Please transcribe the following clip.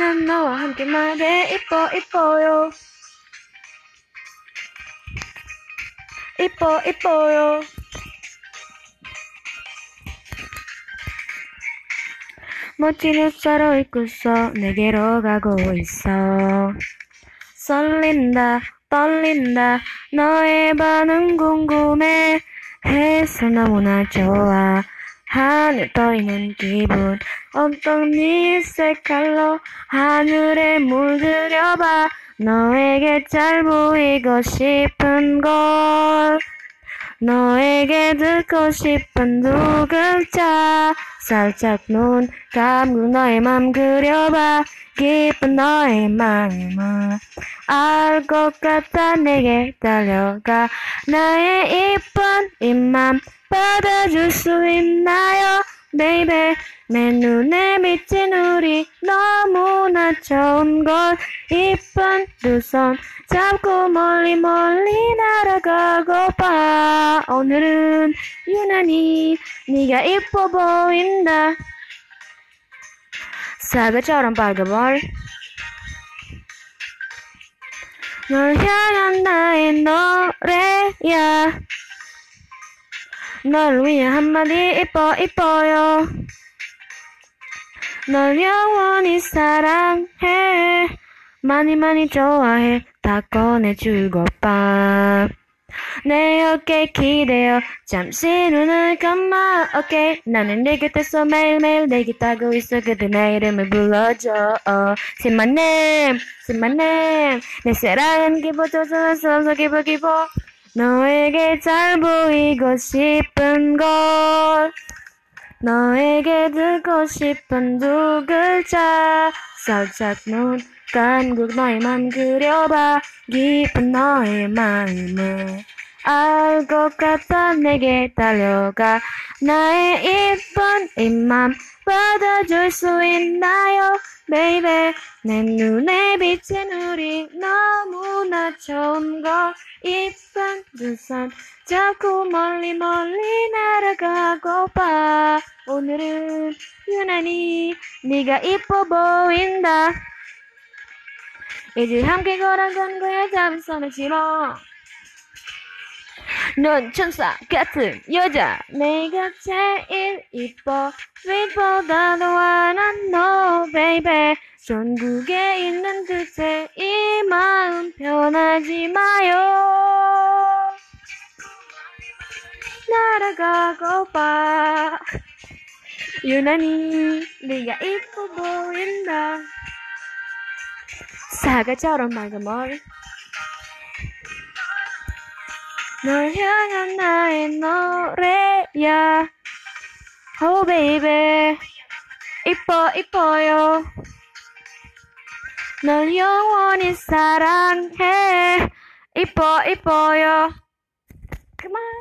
난 너와 함께 말해. 이뻐 이뻐요. 이뻐 이뻐요. 멋진 옷차로 입고서 내게로 가고 있어. 설린다 떨린다. 너의 반응 궁금해. 해서 너무나 좋아 하늘 떠있는 기분. 어떤 네 색깔로 하늘에 물들여봐. 너에게 잘 보이고 싶은 걸 너에게 듣고 싶은 두 글자. 살짝 눈 감고 너의 맘 그려봐. 깊은 너의 마음을 알 것 같아. 내게 달려가. 나의 이쁜 입만 받아줄 수 있나요? Baby 내 눈에 비친 우리 너무나 좋은 걸. 이쁜 두손 잡고 멀리 멀리 날아가고파. 오늘은 유난히 네가 이뻐 보인다. 사과처럼 밝아볼. 널 향한 나의 노래야. 널 위해 한마디 이뻐 이뻐요. 널 영원히 사랑해 많이 많이 좋아해 다 꺼내주고봐. 내 어깨 기대어 잠시 눈을 감아 오케이 나는 네 곁에서 매일매일 내 깃타고 있어. 그대 내 이름을 불러줘. 어. My name 내 사랑은 기뻐 조선해서 기뻐 기뻐. 너에게 잘 보이고 싶은 걸 너에게 듣고 싶은 두 글자. 살짝 눈 감고 너의 맘 그려봐. 깊은 너의 마음을 알 것 같아. 내게 달려가. 나의 이쁜 입만 받아줄 수 있나요? Baby 내 눈에 비친 우리 너무나 좋은 거. 이쁜 두손 잡고 멀리 멀리 날아가고 봐. 오늘은 유난히 네가 이뻐 보인다. 이제 함께 걸어간 거야 손을 집어. 넌 천사 같은 여자 내가 제일 이뻐. 빛보다도 환한 너 baby. 전국에 있는 듯해 이 마음 변하지 마요 날아가고 봐 유난히 네가 이뻐 보인다 사과처럼 맑은 머리 널 향한 나의 노래야 Oh baby 이뻐 이뻐요 널 영원히 사랑해 이뻐 이뻐요 그만